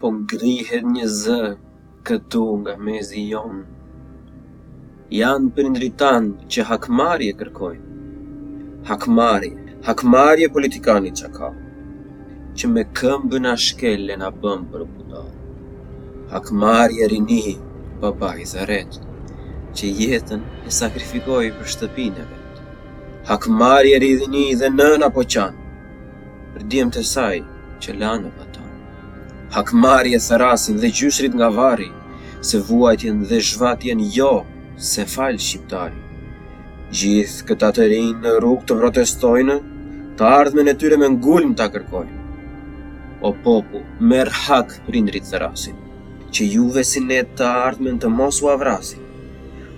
Po ngrihet një zë këtu nga mesi jonë, Janë prindërit tanë që hakmarrje kërkojnë. Hakmarrje, hakmarrje politikani ç'ka, Që me këmbë na shkel e na bën për budallë. Hakmarrje rini, babai thërret, Që jetën e sakrifikoi për shtëpinë e vet. Hakmarrje rini dhe nëna po qan, për djemtë e saj që lanë vatanë. Hakmarrje thërrasin dhe gjyshrit nga varri, se vuajtjen dhe zhvatjen jo s'e fal shqiptari. Gjithë këta të rinj në rrugë të protestojnë, të ardhmen e tyre me ngulm ta kërkojnë. O popull, merr hak prindrit thërrasin, që juve si ne të ardhmen të mos ua vrasin.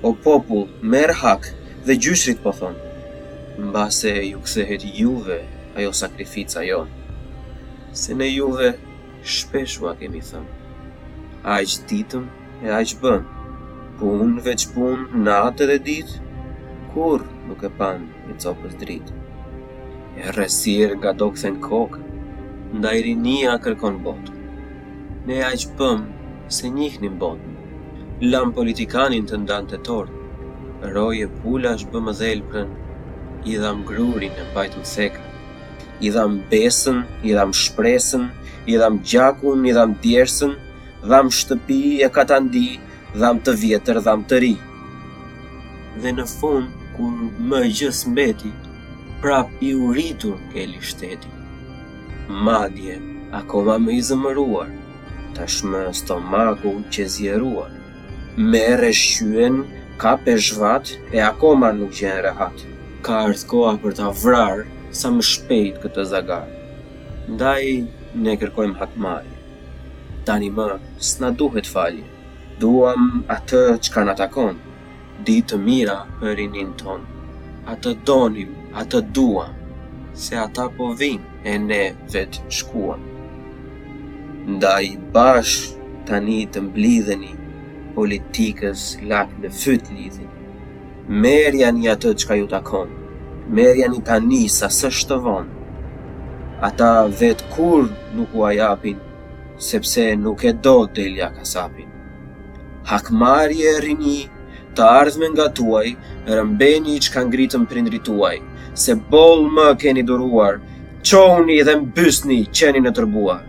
O popull, merr hak Dhe gjyshrit po thonë, mbase iu kthehet juve ajo sakrifica jonë, se ne juve shpesh ua kemi thënë, aq ditëm e aq bëmë, punë veç punë natë dhe ditë, kurrë nuk e pamë një copëz dritë. Errësirë ngado kthen kokën, ndaj rinia kërkon botën. Ne aq bëmë, s'e njihnim botën. Lamë politikanin të ndante tortën, roje pulash bëmë dhelprën, i dhamë grurin e mbajtëm thekrën. I dhamë besën, i dhamë shpresën, i dhamë gjakun, i dhamë djersën, dhamë shtëpi e katandi, dhamë të vjetër, dhamë të ri. Dhe në fund, kur më gjë s'mbeti, prapë i uritur ngeli shteti. Madje, akoma më i zëmëruar. Tashmë stomaku qe zgjeruar. Merr e shqyen, kap e zhvat e akoma nuk gjen rehat. Ka ardhë koha për ta vrarë sa më shpejt këtë zagar. Ndaj ne kërkojmë hakmarrje. Tani më s'na duhet falje. Duam atë çka na takon. Ditë të mira për rininë tonë Atë donim, atë duam Se ata po vijnë e ne vetë shkuam Ndaj bashkë tani të mblidheni Politikës lak në fyt lidhini Merjani atë çka ju takon Merjani tani sa s'është vonë Ata vetë kurrë nuk ua japin Sepse nuk e do delja kasapin. Hakmarrje rini, e ardhmja tuaj, rëmbeni çka ngritën prindërit tuaj, se boll më keni duruar, çohuni dhe mbysni qenin e tërbuar.